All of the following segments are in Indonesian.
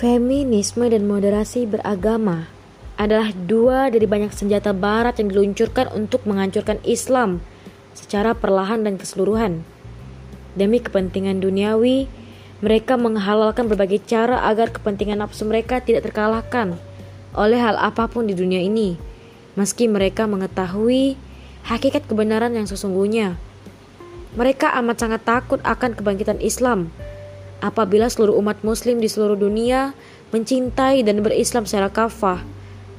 Feminisme dan moderasi beragama adalah dua dari banyak senjata barat yang diluncurkan untuk menghancurkan Islam secara perlahan dan keseluruhan. Demi kepentingan duniawi, mereka menghalalkan berbagai cara agar kepentingan nafsu mereka tidak terkalahkan oleh hal apa pun di dunia ini, meski mereka mengetahui hakikat kebenaran yang sesungguhnya. Mereka amat sangat takut akan kebangkitan Islam apabila seluruh umat muslim di seluruh dunia mencintai dan berislam secara kafah.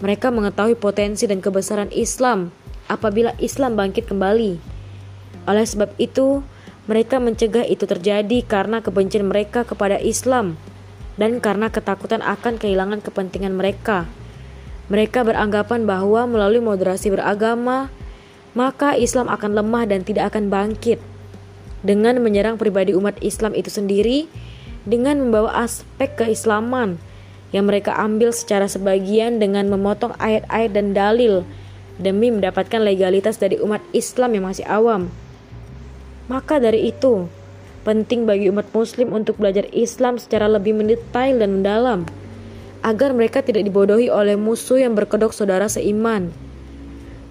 Mereka mengetahui potensi dan kebesaran Islam apabila Islam bangkit kembali. Oleh sebab itu, mereka mencegah itu terjadi karena kebencian mereka kepada Islam dan karena ketakutan akan kehilangan kepentingan mereka. Mereka beranggapan bahwa melalui moderasi beragama, maka Islam akan lemah dan tidak akan bangkit. Dengan menyerang pribadi umat Islam itu sendiri, dengan membawa aspek keislaman yang mereka ambil secara sebagian dengan memotong ayat-ayat dan dalil demi mendapatkan legalitas dari umat Islam yang masih awam. Maka dari itu, penting bagi umat muslim untuk belajar Islam secara lebih mendetail dan mendalam agar mereka tidak dibodohi oleh musuh yang berkedok saudara seiman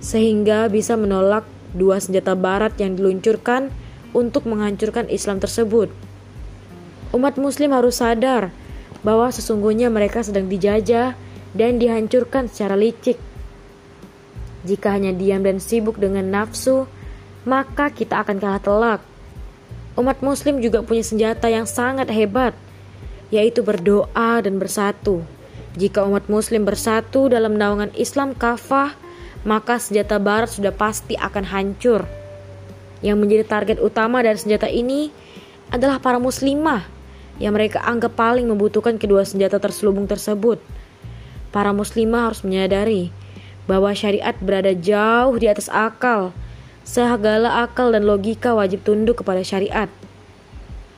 sehingga bisa menolak dua senjata barat yang diluncurkan untuk menghancurkan Islam tersebut. Umat Muslim harus sadar bahwa sesungguhnya mereka sedang dijajah dan dihancurkan secara licik. Jika hanya diam dan sibuk dengan nafsu, maka kita akan kalah telak. Umat Muslim juga punya senjata yang sangat hebat, yaitu berdoa dan bersatu. Jika umat Muslim bersatu dalam naungan Islam kafah, maka senjata Barat sudah pasti akan hancur. Yang menjadi target utama dari senjata ini adalah para Muslimah yang mereka anggap paling membutuhkan kedua senjata terselubung tersebut. Para muslimah harus menyadari bahwa syariat berada jauh di atas akal. Segala akal dan logika wajib tunduk kepada syariat.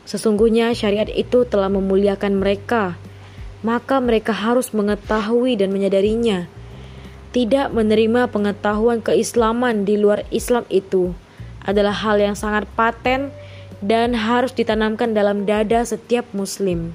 Sesungguhnya syariat itu telah memuliakan mereka, maka mereka harus mengetahui dan menyadarinya. Tidak menerima pengetahuan keislaman di luar Islam itu adalah hal yang sangat paten dan harus ditanamkan dalam dada setiap Muslim.